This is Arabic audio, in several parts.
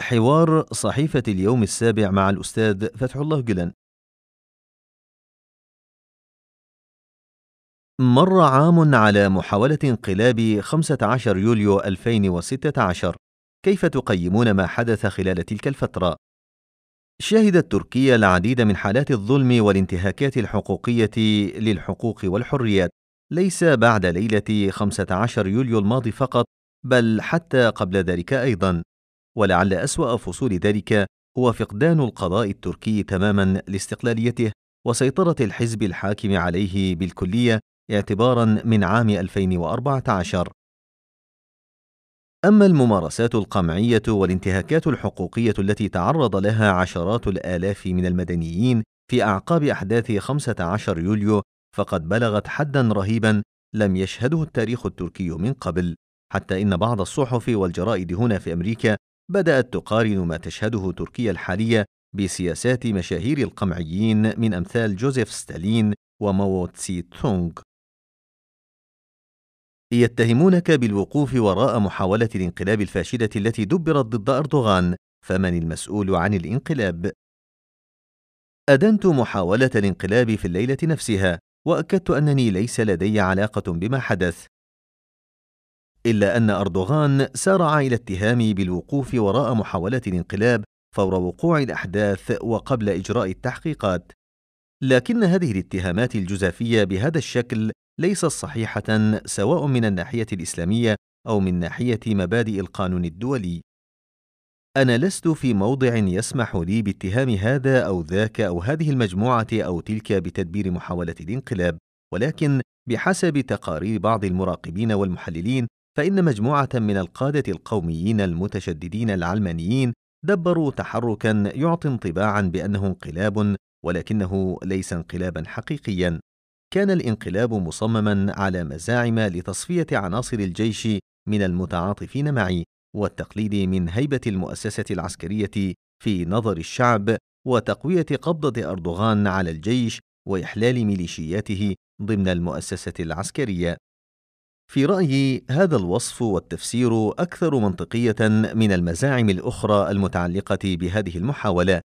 حوار صحيفة اليوم السابع مع الأستاذ فتح الله جلن مر عام على محاولة انقلاب 15 يوليو 2016 كيف تقيمون ما حدث خلال تلك الفترة؟ شهدت تركيا العديد من حالات الظلم والانتهاكات الحقوقية للحقوق والحريات. ليس بعد ليلة 15 يوليو الماضي فقط بل حتى قبل ذلك أيضا. ولعل أسوأ فصول ذلك هو فقدان القضاء التركي تماما لاستقلاليته وسيطرة الحزب الحاكم عليه بالكلية اعتبارا من عام 2014 أما الممارسات القمعية والانتهاكات الحقوقية التي تعرض لها عشرات الآلاف من المدنيين في أعقاب أحداث 15 يوليو فقد بلغت حدا رهيبا لم يشهده التاريخ التركي من قبل حتى إن بعض الصحف والجرائد هنا في أمريكا بدأت تقارن ما تشهده تركيا الحالية بسياسات مشاهير القمعيين من أمثال جوزيف ستالين وماو تسي تونغ يتهمونك بالوقوف وراء محاولة الانقلاب الفاشلة التي دبرت ضد أردوغان فمن المسؤول عن الانقلاب؟ أدنت محاولة الانقلاب في الليلة نفسها وأكدت أنني ليس لدي علاقة بما حدث إلا أن أردوغان سارع إلى اتهامي بالوقوف وراء محاولة الانقلاب فور وقوع الأحداث وقبل إجراء التحقيقات لكن هذه الاتهامات الجزافية بهذا الشكل ليست صحيحة سواء من الناحية الإسلامية أو من ناحية مبادئ القانون الدولي. أنا لست في موضع يسمح لي باتهام هذا أو ذاك أو هذه المجموعة أو تلك بتدبير محاولة الانقلاب، ولكن بحسب تقارير بعض المراقبين والمحللين فإن مجموعة من القادة القوميين المتشددين العلمانيين دبروا تحركا يعطي انطباعا بأنه انقلاب ولكنه ليس انقلابا حقيقيا. كان الانقلاب مصمما على مزاعم لتصفية عناصر الجيش من المتعاطفين معي والتقليل من هيبة المؤسسة العسكرية في نظر الشعب وتقوية قبضة أردوغان على الجيش وإحلال ميليشياته ضمن المؤسسة العسكرية. في رأيي هذا الوصف والتفسير أكثر منطقية من المزاعم الأخرى المتعلقة بهذه المحاولة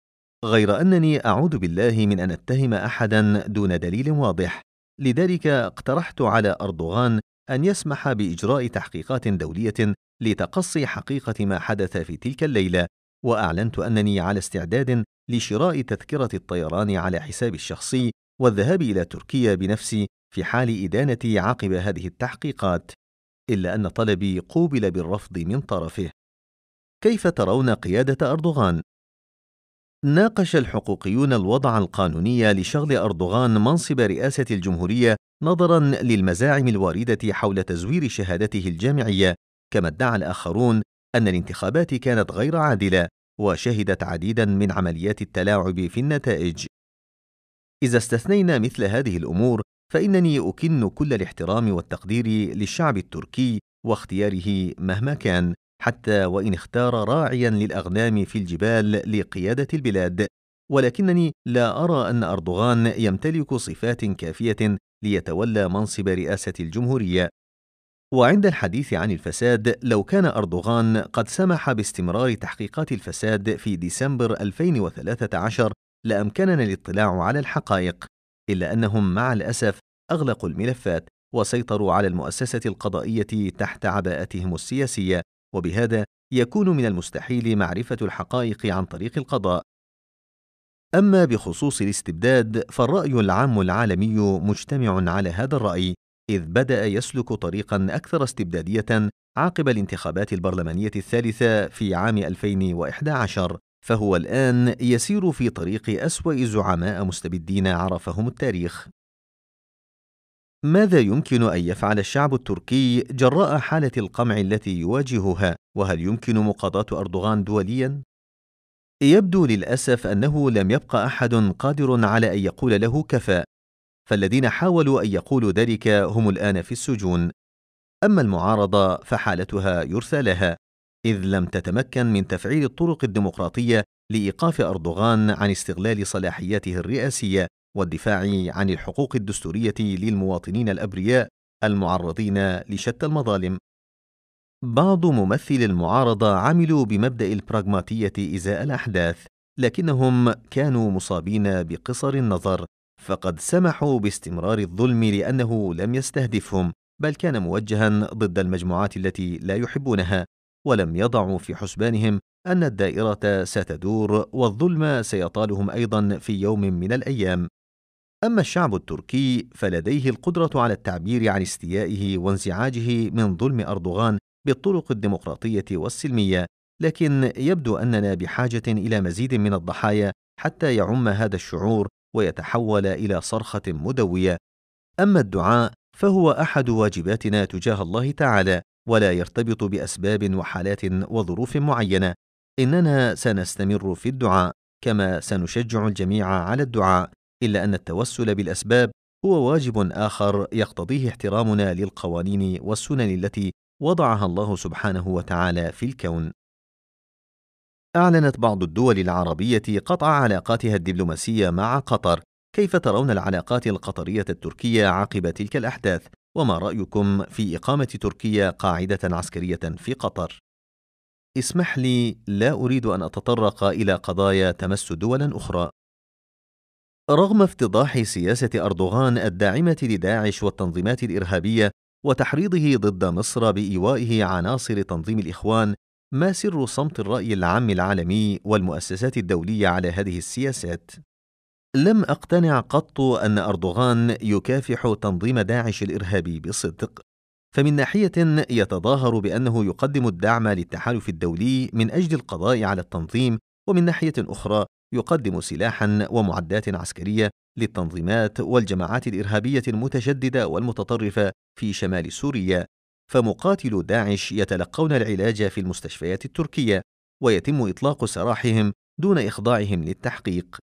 غير أنني أعوذ بالله من أن أتهم أحدا دون دليل واضح. لذلك اقترحت على أردوغان أن يسمح بإجراء تحقيقات دولية لتقصي حقيقة ما حدث في تلك الليلة، وأعلنت أنني على استعداد لشراء تذكرة الطيران على حسابي الشخصي والذهاب إلى تركيا بنفسي في حال إدانتي عقب هذه التحقيقات، إلا أن طلبي قوبل بالرفض من طرفه. كيف ترون قيادة أردوغان؟ ناقش الحقوقيون الوضع القانوني لشغل أردوغان منصب رئاسة الجمهورية نظرا للمزاعم الواردة حول تزوير شهادته الجامعية، كما ادعى الآخرون أن الانتخابات كانت غير عادلة وشهدت عديدا من عمليات التلاعب في النتائج. إذا استثنينا مثل هذه الأمور فإنني أكن كل الاحترام والتقدير للشعب التركي واختياره مهما كان حتى وإن اختار راعيا للأغنام في الجبال لقيادة البلاد. ولكنني لا أرى أن أردوغان يمتلك صفات كافية ليتولى منصب رئاسة الجمهورية. وعند الحديث عن الفساد لو كان أردوغان قد سمح باستمرار تحقيقات الفساد في ديسمبر 2013 لأمكننا الاطلاع على الحقائق. إلا أنهم مع الأسف أغلقوا الملفات وسيطروا على المؤسسة القضائية تحت عباءتهم السياسية وبهذا يكون من المستحيل معرفة الحقائق عن طريق القضاء. أما بخصوص الاستبداد فالرأي العام العالمي مجتمع على هذا الرأي، إذ بدأ يسلك طريقا أكثر استبدادية عقب الانتخابات البرلمانية الثالثة في عام 2011 فهو الآن يسير في طريق أسوأ زعماء مستبدين عرفهم التاريخ. ماذا يمكن أن يفعل الشعب التركي جراء حالة القمع التي يواجهها؟ وهل يمكن مقاضاة أردوغان دوليا؟ يبدو للأسف أنه لم يبقى أحد قادر على أن يقول له كفى فالذين حاولوا أن يقولوا ذلك هم الآن في السجون. أما المعارضة فحالتها يرثى لها. إذ لم تتمكن من تفعيل الطرق الديمقراطية لإيقاف أردوغان عن استغلال صلاحياته الرئاسية والدفاع عن الحقوق الدستورية للمواطنين الأبرياء المعرضين لشتى المظالم. بعض ممثلي المعارضة عملوا بمبدأ البراغماتية إزاء الأحداث، لكنهم كانوا مصابين بقصر النظر، فقد سمحوا باستمرار الظلم لأنه لم يستهدفهم، بل كان موجها ضد المجموعات التي لا يحبونها، ولم يضعوا في حسبانهم أن الدائرة ستدور والظلم سيطالهم أيضا في يوم من الأيام. أما الشعب التركي فلديه القدرة على التعبير عن استيائه وانزعاجه من ظلم أردوغان بالطرق الديمقراطية والسلمية، لكن يبدو أننا بحاجة إلى مزيد من الضحايا حتى يعم هذا الشعور ويتحول إلى صرخة مدوية. أما الدعاء فهو أحد واجباتنا تجاه الله تعالى، ولا يرتبط بأسباب وحالات وظروف معينة. إننا سنستمر في الدعاء، كما سنشجع الجميع على الدعاء، إلا أن التوسل بالأسباب هو واجب آخر يقتضيه احترامنا للقوانين والسنن التي وضعها الله سبحانه وتعالى في الكون. أعلنت بعض الدول العربية قطع علاقاتها الدبلوماسية مع قطر. كيف ترون العلاقات القطرية التركية عقب تلك الأحداث؟ وما رأيكم في إقامة تركيا قاعدة عسكرية في قطر؟ اسمح لي لا أريد أن أتطرق إلى قضايا تمس دولا أخرى. رغم افتضاح سياسة أردوغان الداعمة لداعش والتنظيمات الإرهابية وتحريضه ضد مصر بإيوائه عناصر تنظيم الإخوان، ما سر صمت الرأي العام العالمي والمؤسسات الدولية على هذه السياسات؟ لم أقتنع قط أن أردوغان يكافح تنظيم داعش الإرهابي بصدق، فمن ناحية يتظاهر بأنه يقدم الدعم للتحالف الدولي من أجل القضاء على التنظيم، ومن ناحية أخرى يقدم سلاحا ومعدات عسكرية للتنظيمات والجماعات الإرهابية المتشدده والمتطرفة في شمال سوريا. فمقاتلو داعش يتلقون العلاج في المستشفيات التركية ويتم إطلاق سراحهم دون إخضاعهم للتحقيق.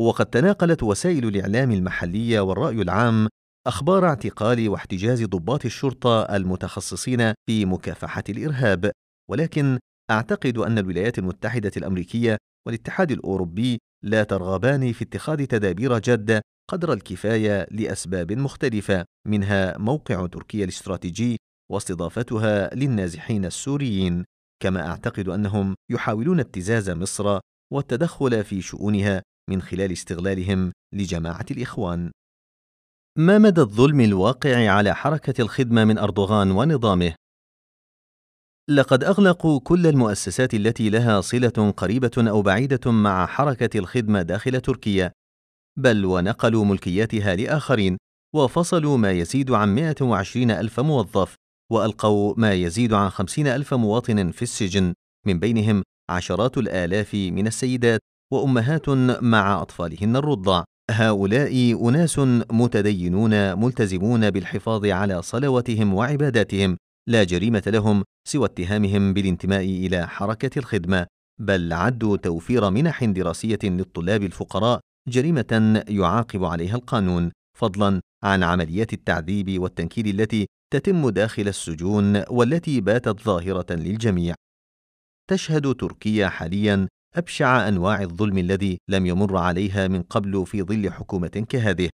وقد تناقلت وسائل الإعلام المحلية والرأي العام أخبار اعتقال واحتجاز ضباط الشرطة المتخصصين في مكافحة الإرهاب. ولكن أعتقد أن الولايات المتحدة الأمريكية والاتحاد الأوروبي لا ترغبان في اتخاذ تدابير جادة قدر الكفاية لأسباب مختلفة منها موقع تركيا الاستراتيجي واستضافتها للنازحين السوريين. كما أعتقد أنهم يحاولون ابتزاز مصر والتدخل في شؤونها من خلال استغلالهم لجماعة الإخوان. ما مدى الظلم الواقع على حركة الخدمة من أردوغان ونظامه؟ لقد أغلقوا كل المؤسسات التي لها صلة قريبة أو بعيدة مع حركة الخدمة داخل تركيا، بل ونقلوا ملكياتها لآخرين، وفصلوا ما يزيد عن 120 ألف موظف، وألقوا ما يزيد عن 50 ألف مواطن في السجن، من بينهم عشرات الآلاف من السيدات. وأمهات مع أطفالهن الرضع. هؤلاء أناس متدينون ملتزمون بالحفاظ على صلواتهم وعباداتهم، لا جريمة لهم سوى اتهامهم بالانتماء إلى حركة الخدمة، بل عدوا توفير منح دراسية للطلاب الفقراء جريمة يعاقب عليها القانون، فضلا عن عمليات التعذيب والتنكيل التي تتم داخل السجون والتي باتت ظاهرة للجميع. تشهد تركيا حاليا أبشع أنواع الظلم الذي لم يمر عليها من قبل في ظل حكومة كهذه،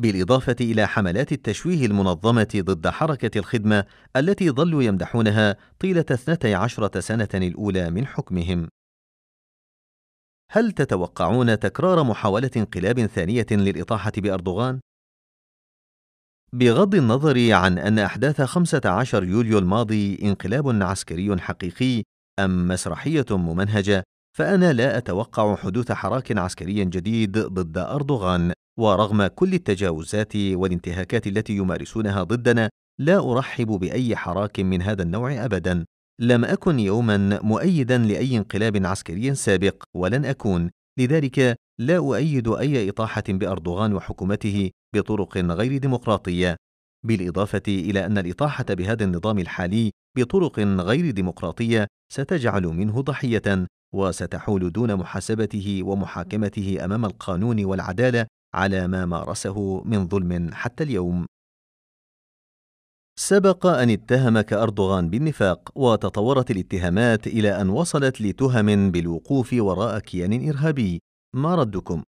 بالإضافة إلى حملات التشويه المنظمة ضد حركة الخدمة التي ظلوا يمدحونها طيلة 12 سنة الأولى من حكمهم. هل تتوقعون تكرار محاولة انقلاب ثانية للإطاحة بأردوغان؟ بغض النظر عن أن أحداث 15 يوليو الماضي انقلاب عسكري حقيقي أم مسرحية ممنهجة، فأنا لا أتوقع حدوث حراك عسكري جديد ضد أردوغان. ورغم كل التجاوزات والانتهاكات التي يمارسونها ضدنا لا أرحب بأي حراك من هذا النوع ابدا. لم أكن يوما مؤيدا لأي انقلاب عسكري سابق ولن أكون. لذلك لا أؤيد أي إطاحة بأردوغان وحكومته بطرق غير ديمقراطية. بالإضافة إلى أن الإطاحة بهذا النظام الحالي بطرق غير ديمقراطية ستجعل منه ضحية. وستحول دون محاسبته ومحاكمته أمام القانون والعدالة على ما مارسه من ظلم حتى اليوم. سبق أن اتهمك أردوغان بالنفاق وتطورت الاتهامات إلى أن وصلت لتهم بالوقوف وراء كيان إرهابي. ما ردكم؟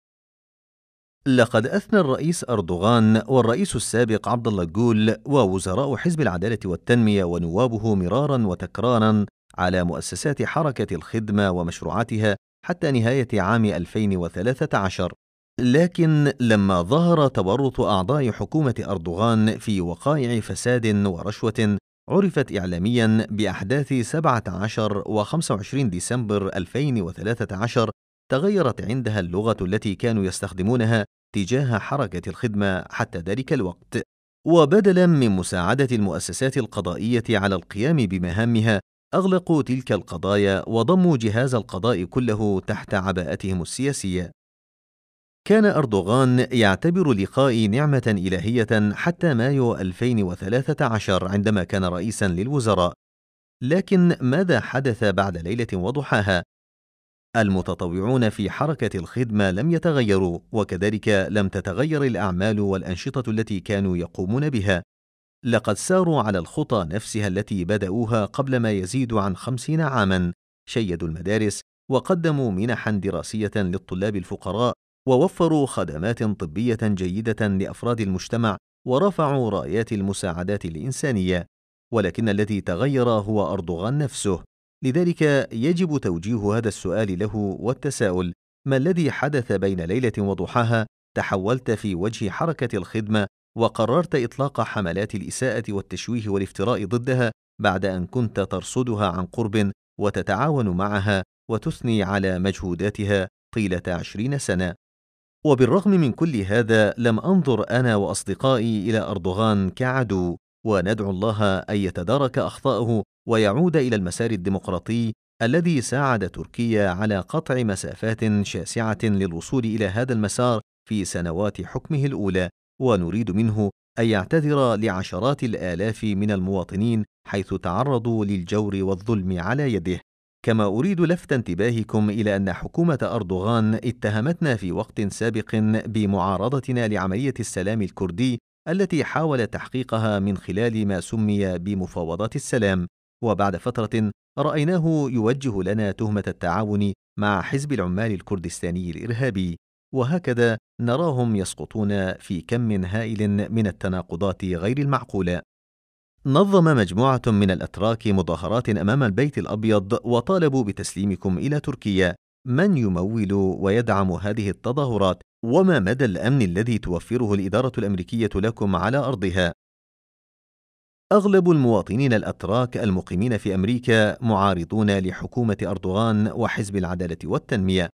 لقد أثنى الرئيس أردوغان والرئيس السابق عبد الله جول ووزراء حزب العدالة والتنمية ونوابه مرارا وتكرارا على مؤسسات حركة الخدمة ومشروعاتها حتى نهاية عام 2013 لكن لما ظهر تورط أعضاء حكومة أردوغان في وقائع فساد ورشوة عرفت إعلاميا بأحداث 17 و 25 ديسمبر 2013 تغيرت عندها اللغة التي كانوا يستخدمونها تجاه حركة الخدمة حتى ذلك الوقت. وبدلا من مساعدة المؤسسات القضائية على القيام بمهامها أغلقوا تلك القضايا وضموا جهاز القضاء كله تحت عباءتهم السياسية. كان أردوغان يعتبر لقائي نعمة إلهية حتى مايو 2013 عندما كان رئيسا للوزراء. لكن ماذا حدث بعد ليلة وضحاها؟ المتطوعون في حركة الخدمة لم يتغيروا وكذلك لم تتغير الأعمال والأنشطة التي كانوا يقومون بها. لقد ساروا على الخطى نفسها التي بدأوها قبل ما يزيد عن خمسين عاما شيدوا المدارس وقدموا منحا دراسية للطلاب الفقراء ووفروا خدمات طبية جيدة لأفراد المجتمع ورفعوا رايات المساعدات الإنسانية ولكن الذي تغير هو أردوغان نفسه. لذلك يجب توجيه هذا السؤال له والتساؤل ما الذي حدث بين ليلة وضحاها تحولت في وجه حركة الخدمة وقررت إطلاق حملات الإساءة والتشويه والافتراء ضدها بعد أن كنت ترصدها عن قرب وتتعاون معها وتثني على مجهوداتها طيلة عشرين سنة. وبالرغم من كل هذا لم أنظر أنا وأصدقائي إلى أردوغان كعدو وندعو الله أن يتدارك أخطاءه ويعود إلى المسار الديمقراطي الذي ساعد تركيا على قطع مسافات شاسعة للوصول إلى هذا المسار في سنوات حكمه الأولى. ونريد منه أن يعتذر لعشرات الآلاف من المواطنين حيث تعرضوا للجور والظلم على يده. كما أريد لفت انتباهكم إلى أن حكومة أردوغان اتهمتنا في وقت سابق بمعارضتنا لعملية السلام الكردي التي حاول تحقيقها من خلال ما سمي بمفاوضات السلام. وبعد فترة رأيناه يوجه لنا تهمة التعاون مع حزب العمال الكردستاني الإرهابي. وهكذا نراهم يسقطون في كم هائل من التناقضات غير المعقولة. نظم مجموعة من الأتراك مظاهرات أمام البيت الأبيض وطالبوا بتسليمكم إلى تركيا. من يمول ويدعم هذه التظاهرات؟ وما مدى الأمن الذي توفره الإدارة الأمريكية لكم على أرضها؟ أغلب المواطنين الأتراك المقيمين في أمريكا معارضون لحكومة أردوغان وحزب العدالة والتنمية.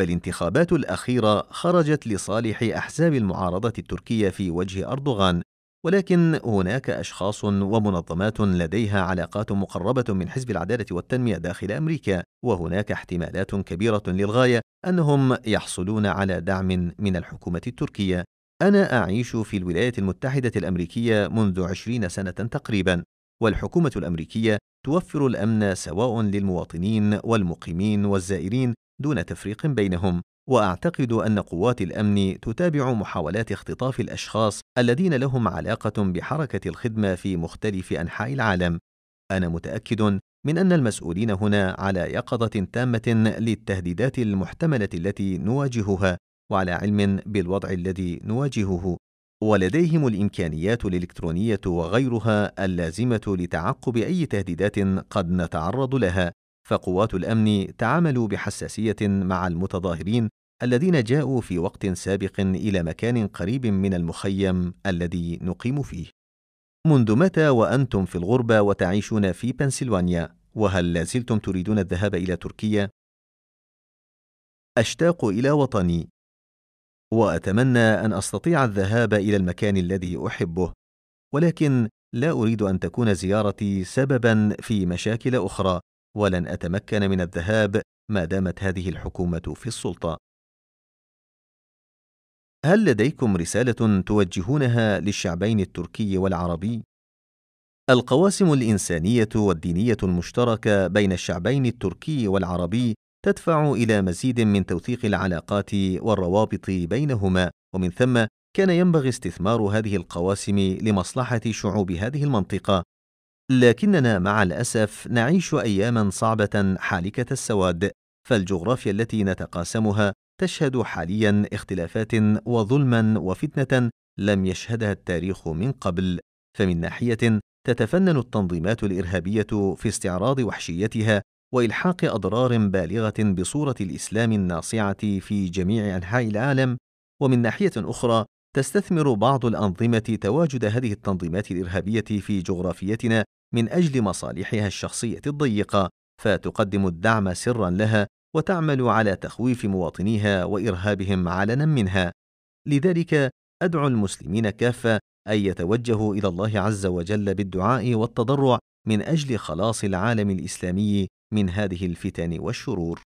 فالانتخابات الأخيرة خرجت لصالح أحزاب المعارضة التركية في وجه أردوغان ولكن هناك أشخاص ومنظمات لديها علاقات مقربة من حزب العدالة والتنمية داخل أمريكا وهناك احتمالات كبيرة للغاية أنهم يحصلون على دعم من الحكومة التركية. أنا أعيش في الولايات المتحدة الأمريكية منذ عشرين سنة تقريبا والحكومة الأمريكية توفر الأمن سواء للمواطنين والمقيمين والزائرين دون تفريق بينهم وأعتقد أن قوات الأمن تتابع محاولات اختطاف الأشخاص الذين لهم علاقة بحركة الخدمة في مختلف أنحاء العالم. أنا متأكد من أن المسؤولين هنا على يقظة تامة للتهديدات المحتملة التي نواجهها وعلى علم بالوضع الذي نواجهه. ولديهم الإمكانيات الإلكترونية وغيرها اللازمة لتعقب أي تهديدات قد نتعرض لها. فقوات الأمن تعاملوا بحساسية مع المتظاهرين الذين جاءوا في وقت سابق إلى مكان قريب من المخيم الذي نقيم فيه. منذ متى وأنتم في الغربة وتعيشون في بنسلفانيا وهل لازلتم تريدون الذهاب إلى تركيا؟ أشتاق إلى وطني. وأتمنى أن أستطيع الذهاب إلى المكان الذي أحبه ولكن لا أريد أن تكون زيارتي سببا في مشاكل أخرى. ولن أتمكن من الذهاب ما دامت هذه الحكومة في السلطة. هل لديكم رسالة توجهونها للشعبين التركي والعربي؟ القواسم الإنسانية والدينية المشتركة بين الشعبين التركي والعربي تدفع إلى مزيد من توثيق العلاقات والروابط بينهما ومن ثم كان ينبغي استثمار هذه القواسم لمصلحة شعوب هذه المنطقة لكننا مع الأسف نعيش أياما صعبة حالكة السواد فالجغرافيا التي نتقاسمها تشهد حاليا اختلافات وظلما وفتنة لم يشهدها التاريخ من قبل فمن ناحية تتفنن التنظيمات الإرهابية في استعراض وحشيتها وإلحاق أضرار بالغة بصورة الإسلام الناصعة في جميع أنحاء العالم ومن ناحية أخرى تستثمر بعض الأنظمة تواجد هذه التنظيمات الإرهابية في جغرافيتنا من أجل مصالحها الشخصية الضيقة فتقدم الدعم سرا لها وتعمل على تخويف مواطنيها وإرهابهم علنا منها. لذلك أدعو المسلمين كافة أن يتوجهوا إلى الله عز وجل بالدعاء والتضرع من أجل خلاص العالم الإسلامي من هذه الفتن والشرور.